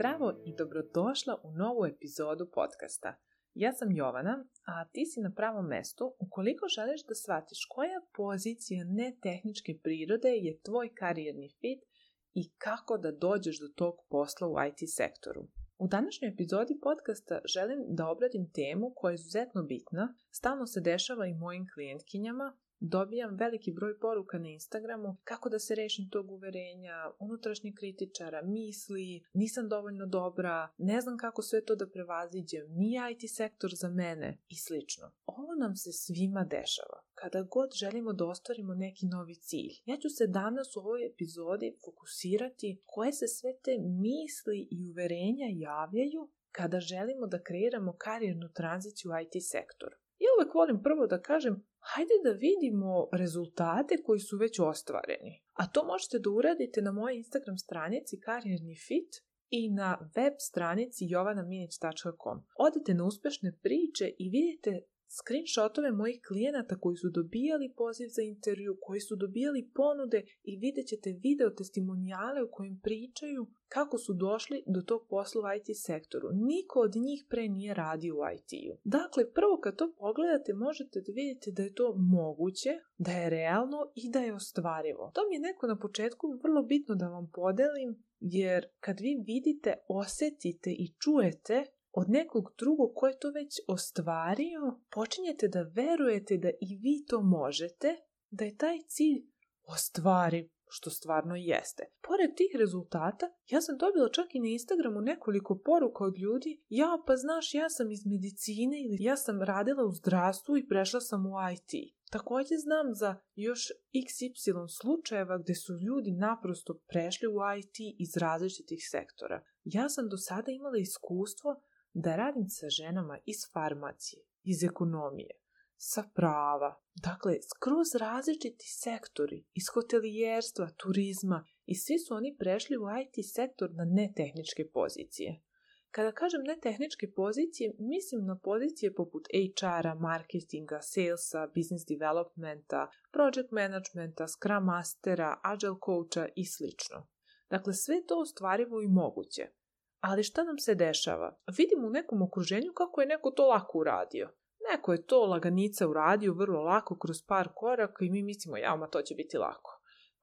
Zdravo i dobrodošla u novu epizodu podcasta. Ja sam Jovana, a ti si na pravom mestu ukoliko želiš da shvatiš koja pozicija netehničke prirode je tvoj karijerni fit i kako da dođeš do tog posla u IT sektoru. U današnjoj epizodi podcasta želim da obradim temu koja je izuzetno bitna, stalno se dešava i mojim klijentkinjama, Dobijam veliki broj poruka na Instagramu kako da se rešim tog uverenja, unutrašnjih kritičara, misli, nisam dovoljno dobra, ne znam kako sve to da prevaziđem, nije IT sektor za mene i slično. Ovo nam se svima dešava. Kada god želimo da ostvarimo neki novi cilj, ja ću se danas u ovoj epizodi fokusirati koje se sve te misli i uverenja javljaju kada želimo da kreiramo karijernu tranziciju u IT sektoru. Ja uvek volim prvo da kažem hajde da vidimo rezultate koji su već ostvareni. A to možete da uradite na mojoj Instagram stranici Karijerni fit i na web stranici jovanaminić.com. Odete na uspešne priče i vidite screenshotove mojih klijenata koji su dobijali poziv za intervju, koji su dobijali ponude i vidjet ćete video testimonijale u kojim pričaju kako su došli do tog posla u IT sektoru. Niko od njih pre nije radio u IT-u. Dakle, prvo kad to pogledate možete da vidite da je to moguće, da je realno i da je ostvarivo. To mi je neko na početku vrlo bitno da vam podelim jer kad vi vidite, osetite i čujete od nekog drugog ko je to već ostvario, počinjete da verujete da i vi to možete, da je taj cilj ostvariv, što stvarno jeste. Pored tih rezultata, ja sam dobila čak i na Instagramu nekoliko poruka od ljudi, ja pa znaš, ja sam iz medicine ili ja sam radila u zdravstvu i prešla sam u IT. Takođe znam za još xy slučajeva gde su ljudi naprosto prešli u IT iz različitih sektora. Ja sam do sada imala iskustvo da radim sa ženama iz farmacije, iz ekonomije, sa prava. Dakle, skroz različiti sektori, iz hotelijerstva, turizma i svi su oni prešli u IT sektor na netehničke pozicije. Kada kažem netehničke pozicije, mislim na pozicije poput HR-a, marketinga, salesa, business developmenta, project managementa, scrum mastera, agile coacha i sl. Dakle, sve to ostvarivo i moguće. Ali šta nam se dešava? Vidimo u nekom okruženju kako je neko to lako uradio. Neko je to laganica uradio vrlo lako kroz par koraka i mi mislimo, ja, ma to će biti lako.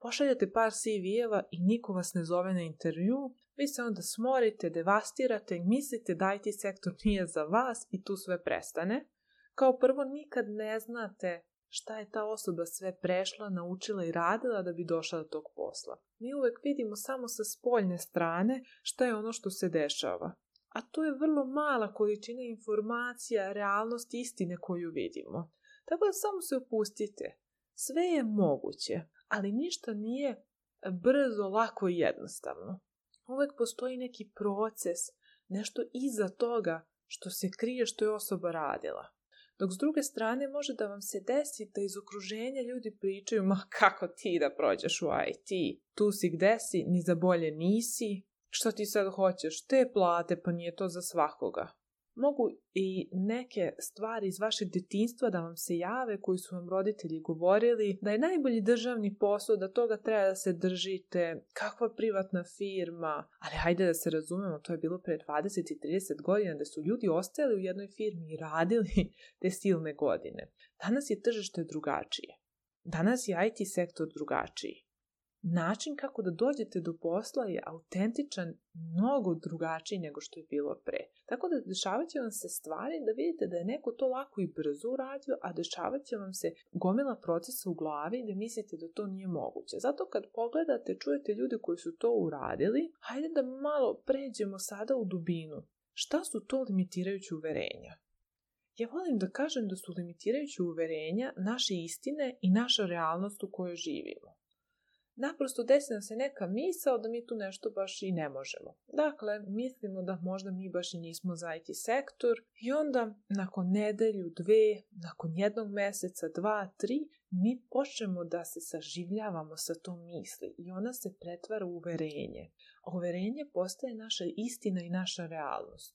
Pošaljate par CV-eva i niko vas ne zove na intervju, vi se onda smorite, devastirate, mislite da IT sektor nije za vas i tu sve prestane. Kao prvo, nikad ne znate šta je ta osoba sve prešla, naučila i radila da bi došla do tog posla. Mi uvek vidimo samo sa spoljne strane šta je ono što se dešava. A to je vrlo mala količina informacija, realnost, istine koju vidimo. Tako da samo se opustite. Sve je moguće, ali ništa nije brzo, lako i jednostavno. Uvek postoji neki proces, nešto iza toga što se krije što je osoba radila. Dok s druge strane može da vam se desi da iz okruženja ljudi pričaju ma kako ti da prođeš u IT, tu si gde si, ni za bolje nisi, što ti sad hoćeš, te plate, pa nije to za svakoga mogu i neke stvari iz vašeg detinstva da vam se jave koji su vam roditelji govorili, da je najbolji državni posao, da toga treba da se držite, kakva privatna firma, ali hajde da se razumemo, to je bilo pre 20 i 30 godina da su ljudi ostajali u jednoj firmi i radili te silne godine. Danas je tržište drugačije. Danas je IT sektor drugačiji način kako da dođete do posla je autentičan, mnogo drugačiji nego što je bilo pre. Tako da dešavaće vam se stvari da vidite da je neko to lako i brzo uradio, a dešavaće vam se gomila procesa u glavi da mislite da to nije moguće. Zato kad pogledate, čujete ljude koji su to uradili, hajde da malo pređemo sada u dubinu. Šta su to limitirajuće uverenja? Ja volim da kažem da su limitirajuće uverenja naše istine i naša realnost u kojoj živimo naprosto desi nam se neka misa da mi tu nešto baš i ne možemo. Dakle, mislimo da možda mi baš i nismo za IT sektor i onda nakon nedelju, dve, nakon jednog meseca, dva, tri, mi počnemo da se saživljavamo sa tom misli i ona se pretvara u uverenje. A uverenje postaje naša istina i naša realnost.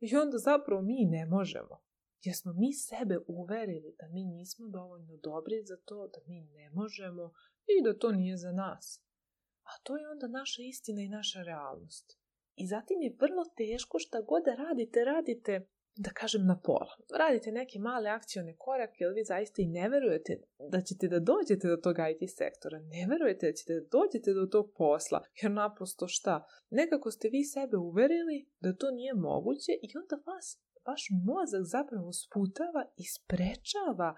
I onda zapravo mi ne možemo. Jer smo mi sebe uverili da mi nismo dovoljno dobri za to, da mi ne možemo, i da to nije za nas. A to je onda naša istina i naša realnost. I zatim je vrlo teško šta god da radite, radite da kažem na pola. Radite neke male akcione korake, ili vi zaista i ne verujete da ćete da dođete do tog IT sektora. Ne verujete da ćete da dođete do tog posla, jer naprosto šta? Nekako ste vi sebe uverili da to nije moguće i onda vas vaš mozak zapravo sputava i sprečava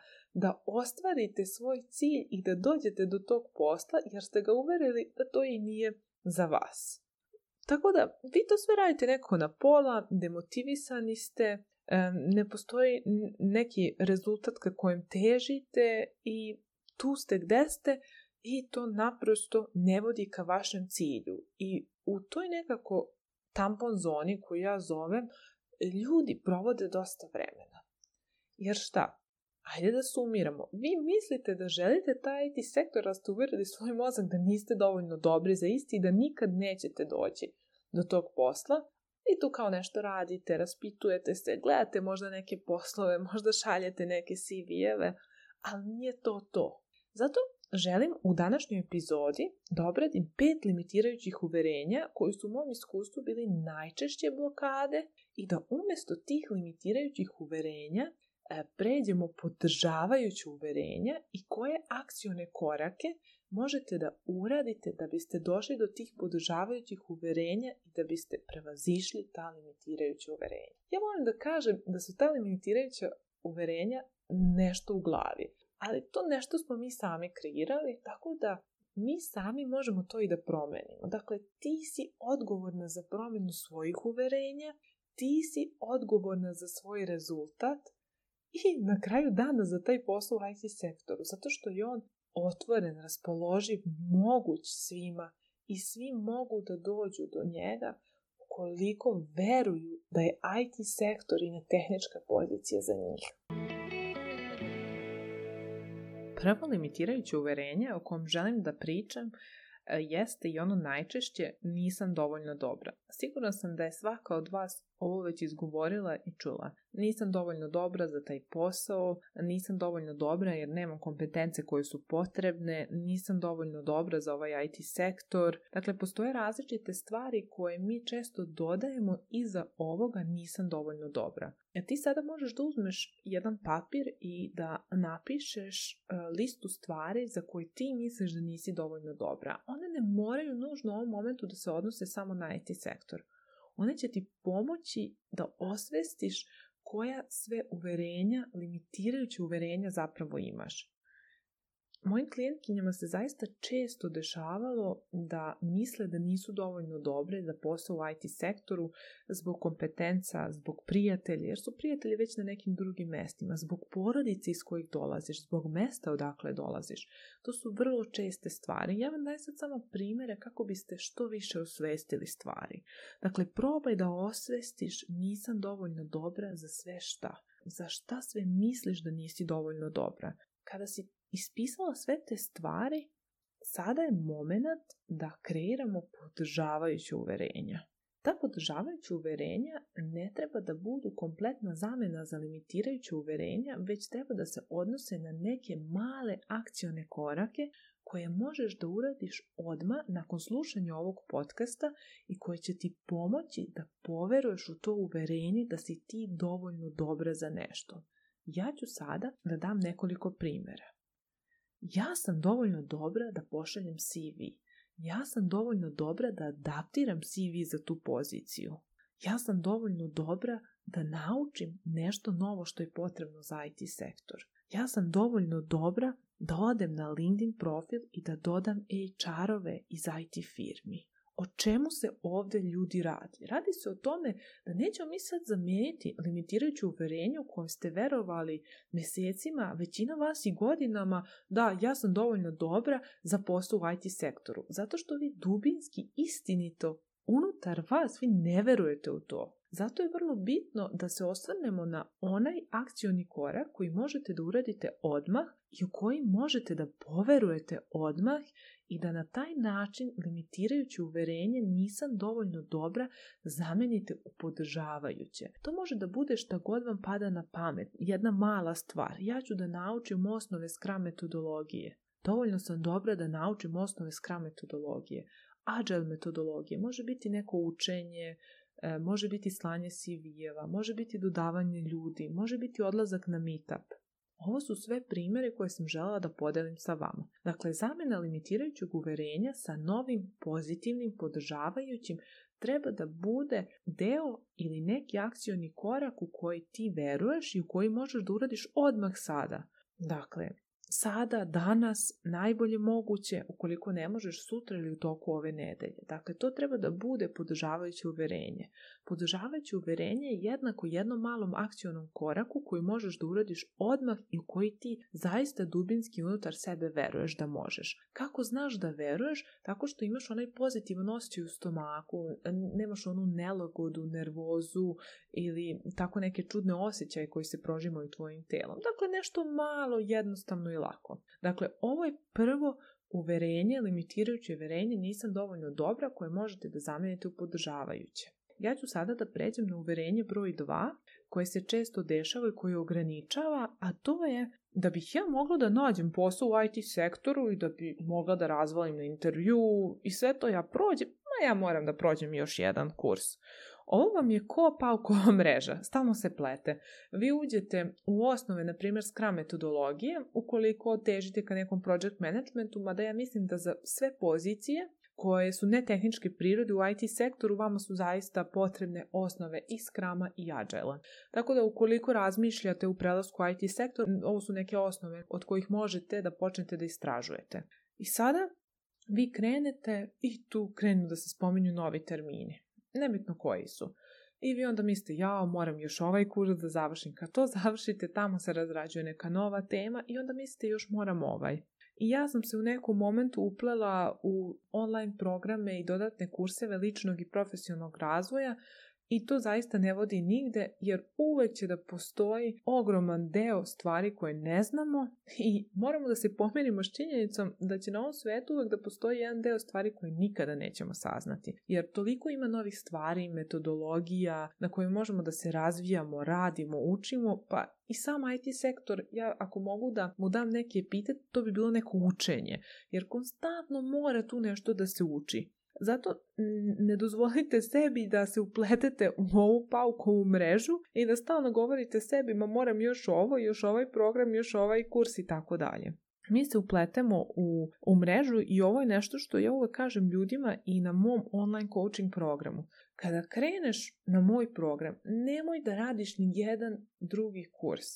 da ostvarite svoj cilj i da dođete do tog posla jer ste ga uverili da to i nije za vas. Tako da, vi to sve radite neko na pola, demotivisani ste, ne postoji neki rezultat ka kojem težite i tu ste gde ste i to naprosto ne vodi ka vašem cilju. I u toj nekako tampon zoni koju ja zovem ljudi provode dosta vremena. Jer šta? Ajde da sumiramo. Vi mislite da želite taj IT sektor, ali ste uverili svoj mozak da niste dovoljno dobri za isti i da nikad nećete doći do tog posla. I tu kao nešto radite, raspitujete se, gledate možda neke poslove, možda šaljete neke CV-eve, ali nije to to. Zato želim u današnjoj epizodi da obradim pet limitirajućih uverenja koji su u mom iskustvu bili najčešće blokade i da umjesto tih limitirajućih uverenja e, pređemo podržavajuće uverenja i koje akcione korake možete da uradite da biste došli do tih podržavajućih uverenja i da biste prevazišli ta limitirajuća uverenja. Ja volim da kažem da su ta limitirajuća uverenja nešto u glavi, ali to nešto smo mi sami kreirali, tako da mi sami možemo to i da promenimo. Dakle, ti si odgovorna za promenu svojih uverenja ti si odgovorna za svoj rezultat i na kraju dana za taj posao u IT sektoru, zato što je on otvoren, raspoloživ, moguć svima i svi mogu da dođu do njega koliko veruju da je IT sektor i na tehnička pozicija za njih. Prvo limitirajuće uverenje o kom želim da pričam e, jeste i ono najčešće nisam dovoljno dobra. Sigurna sam da je svaka od vas ovo već izgovorila i čula. Nisam dovoljno dobra za taj posao, nisam dovoljno dobra jer nemam kompetence koje su potrebne, nisam dovoljno dobra za ovaj IT sektor. Dakle, postoje različite stvari koje mi često dodajemo i za ovoga nisam dovoljno dobra. A e, ti sada možeš da uzmeš jedan papir i da napišeš e, listu stvari za koje ti misliš da nisi dovoljno dobra. One ne moraju nužno u ovom momentu da se odnose samo na IT sektor. One će ti pomoći da osvestiš koja sve uverenja, limitirajuća uverenja zapravo imaš. Mojim klijentkinjama se zaista često dešavalo da misle da nisu dovoljno dobre za posao u IT sektoru zbog kompetenca, zbog prijatelja, jer su prijatelji već na nekim drugim mestima, zbog porodice iz kojih dolaziš, zbog mesta odakle dolaziš. To su vrlo česte stvari. Ja vam dajem sad samo primere kako biste što više osvestili stvari. Dakle, probaj da osvestiš nisam dovoljno dobra za sve šta. Za šta sve misliš da nisi dovoljno dobra? Kada si ispisala sve te stvari, sada je moment da kreiramo podržavajuće uverenja. Ta podržavajuća uverenja ne treba da budu kompletna zamena za limitirajuće uverenja, već treba da se odnose na neke male akcione korake koje možeš da uradiš odma nakon slušanja ovog podcasta i koje će ti pomoći da poveruješ u to uverenje da si ti dovoljno dobra za nešto. Ja ću sada da dam nekoliko primjera ja sam dovoljno dobra da pošaljem CV. Ja sam dovoljno dobra da adaptiram CV za tu poziciju. Ja sam dovoljno dobra da naučim nešto novo što je potrebno za IT sektor. Ja sam dovoljno dobra da odem na LinkedIn profil i da dodam HR-ove iz IT firmi o čemu se ovde ljudi radi. Radi se o tome da nećemo mi sad zamijeniti limitirajuću uverenje u kojem ste verovali mesecima, većina vas i godinama da ja sam dovoljno dobra za posao u IT sektoru. Zato što vi dubinski, istinito, unutar vas vi ne verujete u to. Zato je vrlo bitno da se osvrnemo na onaj akcioni korak koji možete da uradite odmah i u koji možete da poverujete odmah i da na taj način, limitirajući uverenje nisam dovoljno dobra, zamenite u podržavajuće. To može da bude šta god vam pada na pamet, jedna mala stvar. Ja ću da naučim osnove Scrum metodologije. Dovoljno sam dobra da naučim osnove Scrum metodologije. Agile metodologije može biti neko učenje, e, može biti slanje CV-eva, može biti dodavanje ljudi, može biti odlazak na meetup. Ovo su sve primere koje sam želela da podelim sa vama. Dakle, zamena limitirajućeg uverenja sa novim, pozitivnim, podržavajućim treba da bude deo ili neki akcioni korak u koji ti veruješ i u koji možeš da uradiš odmah sada. Dakle, sada, danas, najbolje moguće, ukoliko ne možeš sutra ili u toku ove nedelje. Dakle, to treba da bude podržavajuće uverenje. Podržavajuće uverenje je jednako jednom malom akcionom koraku koji možeš da uradiš odmah i u koji ti zaista dubinski unutar sebe veruješ da možeš. Kako znaš da veruješ? Tako što imaš onaj pozitivan osjećaj u stomaku, nemaš onu nelagodu, nervozu ili tako neke čudne osjećaje koji se prožimaju tvojim telom. Dakle, nešto malo, jednostavno i lako. Dakle, ovo je prvo uverenje, limitirajuće uverenje, nisam dovoljno dobra koje možete da zamenite u podržavajuće. Ja ću sada da pređem na uverenje broj 2, koje se često dešava i koje ograničava, a to je da bih ja mogla da nađem posao u IT sektoru i da bi mogla da razvalim na intervju i sve to ja prođem, ma ja moram da prođem još jedan kurs. Ovo vam je ko paukova mreža, stalno se plete. Vi uđete u osnove, na primjer, Scrum metodologije, ukoliko težite ka nekom project managementu, mada ja mislim da za sve pozicije koje su netehničke prirode u IT sektoru, vama su zaista potrebne osnove i Scrama i Agile. Tako da ukoliko razmišljate u prelasku IT sektor, ovo su neke osnove od kojih možete da počnete da istražujete. I sada vi krenete i tu krenu da se spominju novi termini nebitno koji su. I vi onda mislite, ja moram još ovaj kurs da završim. Kad to završite, tamo se razrađuje neka nova tema i onda mislite, još moram ovaj. I ja sam se u nekom momentu uplela u online programe i dodatne kurseve ličnog i profesionalnog razvoja I to zaista ne vodi nigde jer uvek će da postoji ogroman deo stvari koje ne znamo i moramo da se pomerimo s činjenicom da će na ovom svetu uvek da postoji jedan deo stvari koje nikada nećemo saznati. Jer toliko ima novih stvari, metodologija na koje možemo da se razvijamo, radimo, učimo, pa i sam IT sektor, ja ako mogu da mu dam neki epitet, to bi bilo neko učenje, jer konstantno mora tu nešto da se uči. Zato ne dozvolite sebi da se upletete u ovu paukovu mrežu i da stalno govorite sebi ma moram još ovo, još ovaj program, još ovaj kurs i tako dalje. Mi se upletemo u, u mrežu i ovo je nešto što ja uvek kažem ljudima i na mom online coaching programu. Kada kreneš na moj program, nemoj da radiš ni jedan drugi kurs.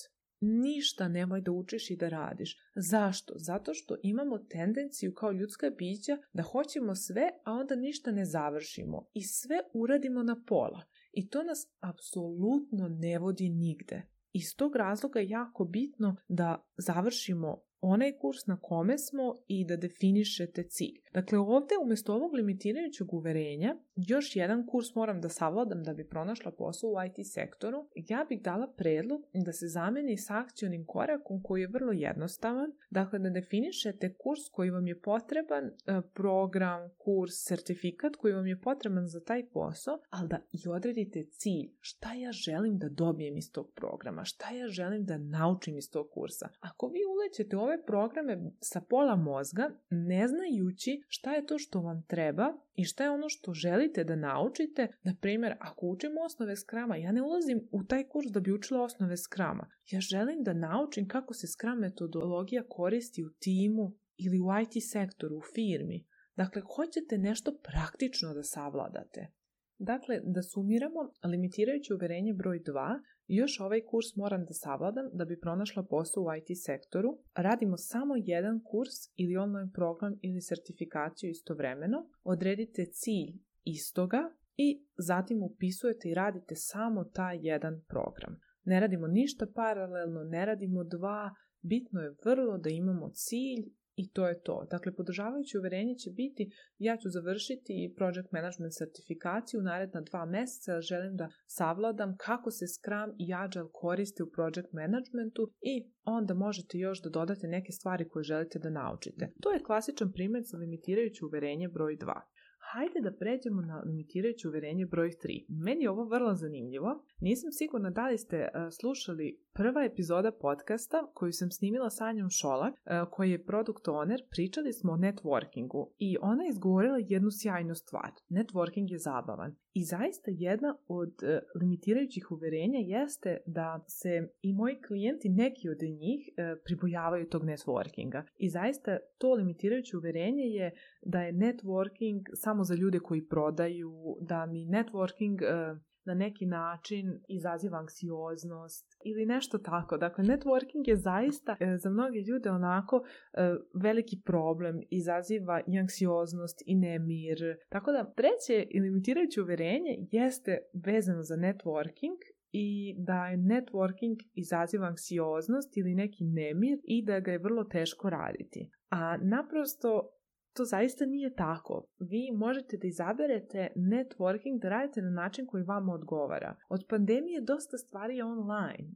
Ništa nemoj da učiš i da radiš. Zašto? Zato što imamo tendenciju kao ljudska bića da hoćemo sve, a onda ništa ne završimo i sve uradimo na pola. I to nas apsolutno ne vodi nigde. Iz tog razloga je jako bitno da završimo onaj kurs na kome smo i da definišete cilj. Dakle, ovde umesto ovog limitirajućeg uverenja, još jedan kurs moram da savladam da bi pronašla posao u IT sektoru, ja bih dala predlog da se zameni sa akcionim korakom koji je vrlo jednostavan, dakle da definišete kurs koji vam je potreban, e, program, kurs, sertifikat koji vam je potreban za taj posao, ali da i odredite cilj, šta ja želim da dobijem iz tog programa, šta ja želim da naučim iz tog kursa. Ako vi ulećete ove programe sa pola mozga, ne znajući šta je to što vam treba i šta je ono što želite da naučite. Na primjer, ako učimo osnove skrama, ja ne ulazim u taj kurs da bi učila osnove skrama. Ja želim da naučim kako se skram metodologija koristi u timu ili u IT sektoru, u firmi. Dakle, hoćete nešto praktično da savladate. Dakle, da sumiramo, limitirajuće uverenje broj 2 Još ovaj kurs moram da savladam da bi pronašla posao u IT sektoru. Radimo samo jedan kurs ili online program ili sertifikaciju istovremeno. Odredite cilj istoga i zatim upisujete i radite samo taj jedan program. Ne radimo ništa paralelno, ne radimo dva, bitno je vrlo da imamo cilj i to je to. Dakle, podržavajuće uverenje će biti ja ću završiti project management sertifikaciju naredna dva meseca, želim da savladam kako se Scrum i Agile koriste u project managementu i onda možete još da dodate neke stvari koje želite da naučite. To je klasičan primjer za limitirajuće uverenje broj 2. Hajde da pređemo na limitirajuće uverenje broj 3. Meni je ovo vrlo zanimljivo Nisam sigurna da li ste e, slušali prva epizoda podcasta koju sam snimila sa Anjom Šolak, e, koji je produkt owner, pričali smo o networkingu i ona je izgovorila jednu sjajnu stvar. Networking je zabavan. I zaista jedna od e, limitirajućih uverenja jeste da se i moji klijenti, neki od njih, pribojavaju tog networkinga. I zaista to limitirajuće uverenje je da je networking samo za ljude koji prodaju, da mi networking na neki način izaziva anksioznost ili nešto tako. Dakle, networking je zaista e, za mnoge ljude onako e, veliki problem, izaziva i anksioznost i nemir. Tako da, treće limitirajuće uverenje jeste vezano za networking i da je networking izaziva anksioznost ili neki nemir i da ga je vrlo teško raditi. A naprosto to zaista nije tako. Vi možete da izaberete networking da radite na način koji vam odgovara. Od pandemije dosta stvari je online.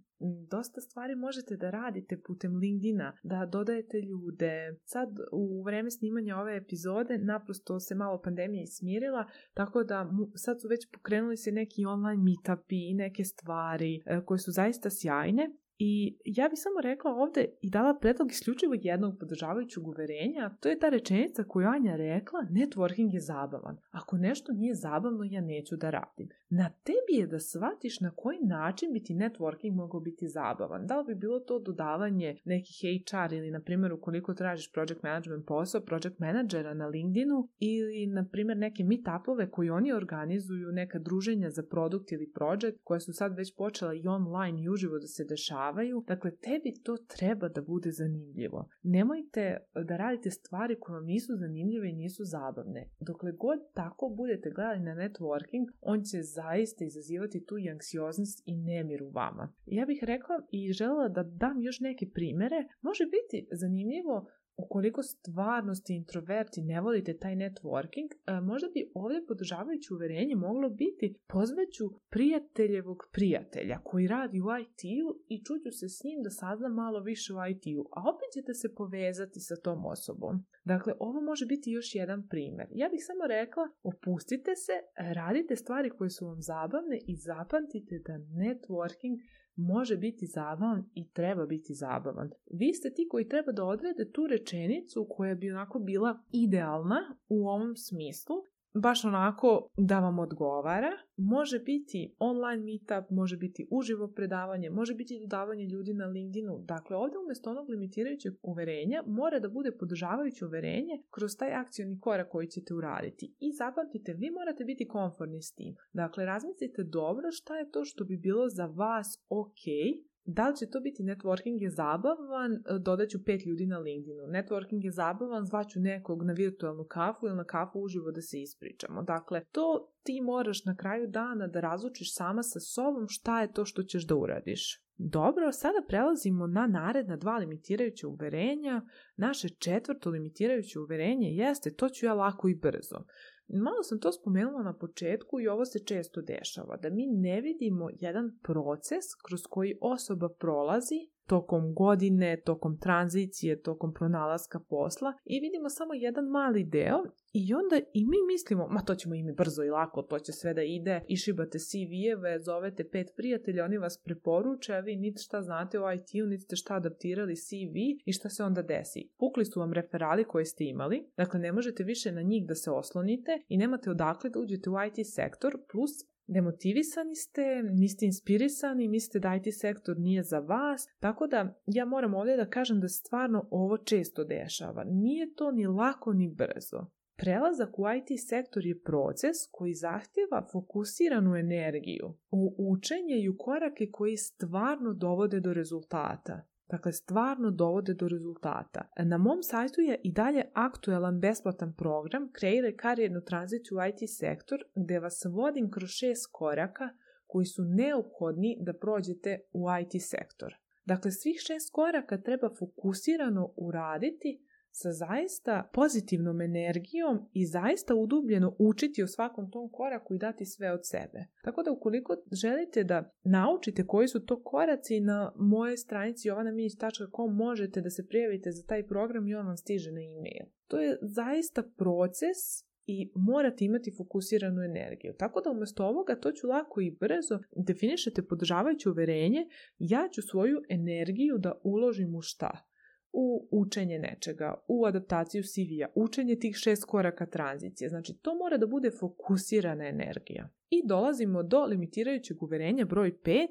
Dosta stvari možete da radite putem LinkedIna, da dodajete ljude. Sad u vreme snimanja ove epizode naprosto se malo pandemija ismirila, tako da sad su već pokrenuli se neki online meetupi i neke stvari e, koje su zaista sjajne I ja bih samo rekla ovde i dala predlog isključivo jednog podržavajućeg uverenja, to je ta rečenica koju Anja rekla, networking je zabavan. Ako nešto nije zabavno, ja neću da radim. Na tebi je da shvatiš na koji način bi ti networking mogao biti zabavan. Da li bi bilo to dodavanje nekih HR ili, na primjer, ukoliko tražiš project management posao, project menadžera na LinkedInu ili, na primjer, neke meetupove koji oni organizuju, neka druženja za produkt ili project koja su sad već počela i online i uživo da se dešava podržavaju. Dakle, tebi to treba da bude zanimljivo. Nemojte e, da radite stvari koje vam nisu zanimljive i nisu zabavne. Dokle god tako budete gledali na networking, on će zaista izazivati tu i anksioznost i nemir u vama. Ja bih rekla i želela da dam još neke primere. Može biti zanimljivo Ukoliko stvarno ste introverti, ne volite taj networking, e, možda bi ovde podržavajuće uverenje moglo biti pozveću prijateljevog prijatelja koji radi u IT-u i čuću se s njim da saznam malo više u IT-u, a opet ćete se povezati sa tom osobom. Dakle, ovo može biti još jedan primer. Ja bih samo rekla, opustite se, radite stvari koje su vam zabavne i zapamtite da networking može biti zabavan i treba biti zabavan. Vi ste ti koji treba da odrede tu rečenicu koja bi onako bila idealna u ovom smislu baš onako da vam odgovara. Može biti online meetup, može biti uživo predavanje, može biti dodavanje ljudi na LinkedInu. Dakle, ovde umesto onog limitirajućeg uverenja mora da bude podržavajuće uverenje kroz taj akcioni korak koji ćete uraditi. I zapamtite, vi morate biti komforni s tim. Dakle, razmislite dobro šta je to što bi bilo za vas okay, Da li će to biti networking je zabavan, e, dodaću pet ljudi na LinkedInu. Networking je zabavan, zvaću nekog na virtualnu kafu ili na kafu uživo da se ispričamo. Dakle, to ti moraš na kraju dana da razučiš sama sa sobom šta je to što ćeš da uradiš. Dobro, sada prelazimo na naredna dva limitirajuća uverenja. Naše četvrto limitirajuće uverenje jeste to ću ja lako i brzo. Malo sam to spomenula na početku i ovo se često dešava, da mi ne vidimo jedan proces kroz koji osoba prolazi tokom godine, tokom tranzicije, tokom pronalaska posla i vidimo samo jedan mali deo i onda i mi mislimo, ma to ćemo i mi brzo i lako, to će sve da ide, išibate CV-eve, zovete pet prijatelja, oni vas preporuče, a vi niti šta znate o IT-u, niti ste šta adaptirali CV i šta se onda desi. Pukli su vam referali koje ste imali, dakle ne možete više na njih da se oslonite i nemate odakle da uđete u IT sektor, plus demotivisani ste, niste inspirisani, mislite da IT sektor nije za vas, tako da ja moram ovdje da kažem da stvarno ovo često dešava. Nije to ni lako ni brzo. Prelazak u IT sektor je proces koji zahtjeva fokusiranu energiju u učenje i u korake koji stvarno dovode do rezultata. Dakle, stvarno dovode do rezultata. E, na mom sajtu je i dalje aktuelan besplatan program Kreiraj karijernu tranziciju u IT sektor gde vas vodim kroz šest koraka koji su neophodni da prođete u IT sektor. Dakle, svih šest koraka treba fokusirano uraditi sa zaista pozitivnom energijom i zaista udubljeno učiti o svakom tom koraku i dati sve od sebe. Tako da ukoliko želite da naučite koji su to koraci na moje stranici jovanaminić.com možete da se prijavite za taj program i on vam stiže na e-mail. To je zaista proces i morate imati fokusiranu energiju. Tako da umesto ovoga to ću lako i brzo definišete podržavajuće uverenje ja ću svoju energiju da uložim u šta? u učenje nečega, u adaptaciju CV-a, učenje tih šest koraka tranzicije. Znači, to mora da bude fokusirana energija. I dolazimo do limitirajućeg uverenja broj 5.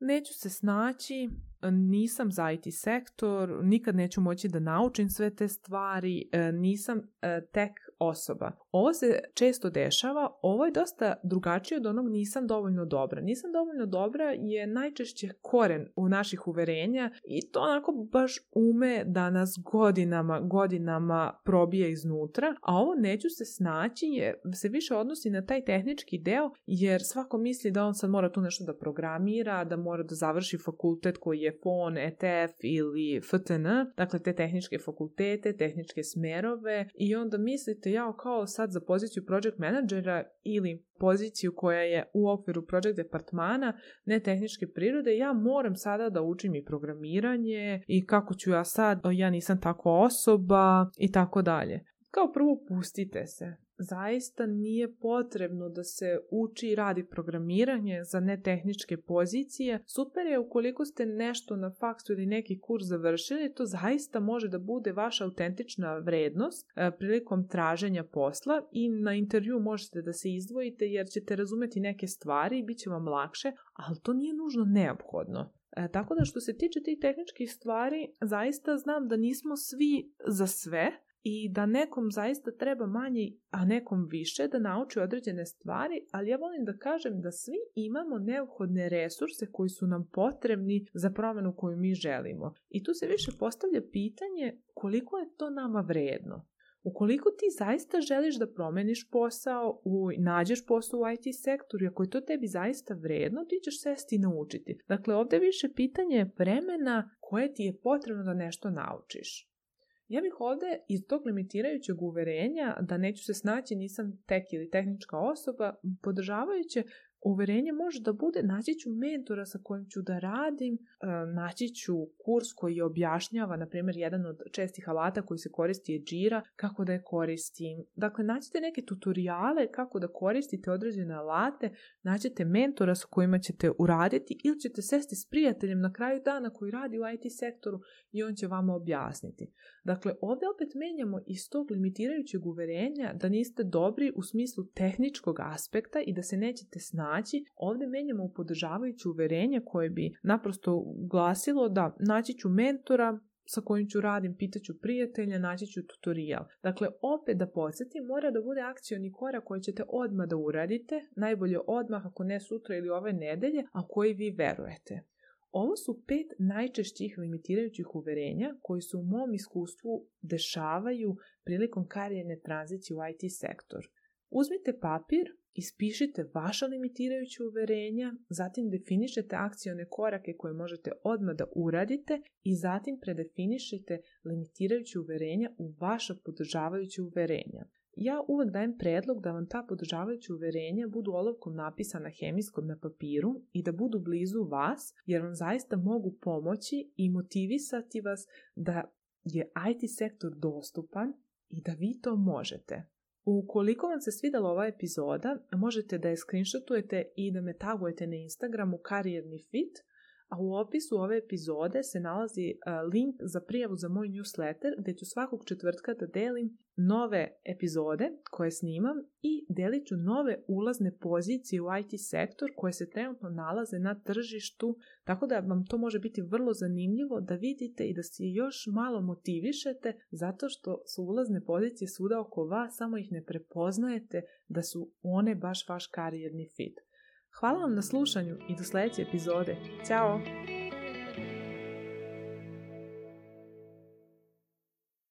Neću se snaći, nisam za IT sektor, nikad neću moći da naučim sve te stvari, nisam e, tech osoba. Ovo se često dešava, ovo je dosta drugačije od onog nisam dovoljno dobra. Nisam dovoljno dobra je najčešće koren u naših uverenja i to onako baš ume da nas godinama, godinama probije iznutra, a ovo neću se snaći je se više odnosi na taj tehnički deo jer svako misli da on sad mora tu nešto da programira, da mora da završi fakultet koji je FON, ETF ili FTN, dakle te tehničke fakultete, tehničke smerove i onda mislite pitate jao kao sad za poziciju project menadžera ili poziciju koja je u okviru project departmana ne tehničke prirode, ja moram sada da učim i programiranje i kako ću ja sad, ja nisam tako osoba i tako dalje. Kao prvo pustite se zaista nije potrebno da se uči i radi programiranje za netehničke pozicije. Super je ukoliko ste nešto na faksu ili neki kurs završili, to zaista može da bude vaša autentična vrednost e, prilikom traženja posla i na intervju možete da se izdvojite jer ćete razumeti neke stvari i bit će vam lakše, ali to nije nužno neophodno. E, tako da što se tiče tih tehničkih stvari, zaista znam da nismo svi za sve, i da nekom zaista treba manje, a nekom više da nauči određene stvari, ali ja volim da kažem da svi imamo neophodne resurse koji su nam potrebni za promenu koju mi želimo. I tu se više postavlja pitanje koliko je to nama vredno. Ukoliko ti zaista želiš da promeniš posao, u, nađeš posao u IT sektoru, ako je to tebi zaista vredno, ti ćeš sesti naučiti. Dakle, ovde više pitanje je vremena koje ti je potrebno da nešto naučiš. Ja bih ovde iz tog limitirajućeg uverenja da neću se snaći, nisam tek ili tehnička osoba, podržavajuće Uverenje može da bude naći ću mentora sa kojim ću da radim, e, naći ću kurs koji objašnjava, na primjer, jedan od čestih alata koji se koristi je Jira, kako da je koristim. Dakle, naćete neke tutoriale kako da koristite određene alate, naćete mentora sa kojima ćete uraditi ili ćete sesti s prijateljem na kraju dana koji radi u IT sektoru i on će vama objasniti. Dakle, ovdje opet menjamo iz tog limitirajućeg uverenja da niste dobri u smislu tehničkog aspekta i da se nećete snaći naći, ovde menjamo u podržavajuće uverenje koje bi naprosto glasilo da naći ću mentora, sa kojim ću radim, pitaću prijatelja, naći ću tutorial. Dakle, opet da podsjetim, mora da bude akcioni korak koji ćete odmah da uradite, najbolje odmah ako ne sutra ili ove nedelje, a koji vi verujete. Ovo su pet najčešćih limitirajućih uverenja koji se u mom iskustvu dešavaju prilikom karijerne tranzicije u IT sektor. Uzmite papir, Ispišite vaša limitirajuća uverenja, zatim definišete akcione korake koje možete odmah da uradite i zatim predefinišite limitirajuća uverenja u vaša podržavajuća uverenja. Ja uvek dajem predlog da vam ta podržavajuća uverenja budu olovkom napisana hemijskom na papiru i da budu blizu vas, jer vam zaista mogu pomoći i motivisati vas da je IT sektor dostupan i da vi to možete. Ukoliko vam se svidela ova epizoda, možete da je screenshotujete i da me tagujete na Instagramu karijerni fit, a u opisu ove epizode se nalazi e, link za prijavu za moj newsletter gde ću svakog četvrtka da delim nove epizode koje snimam i delit ću nove ulazne pozicije u IT sektor koje se trenutno nalaze na tržištu, tako da vam to može biti vrlo zanimljivo da vidite i da se još malo motivišete zato što su ulazne pozicije svuda oko vas, samo ih ne prepoznajete da su one baš vaš karijerni fit. Hvala vam na slušanju i do sledeće epizode. Ćao!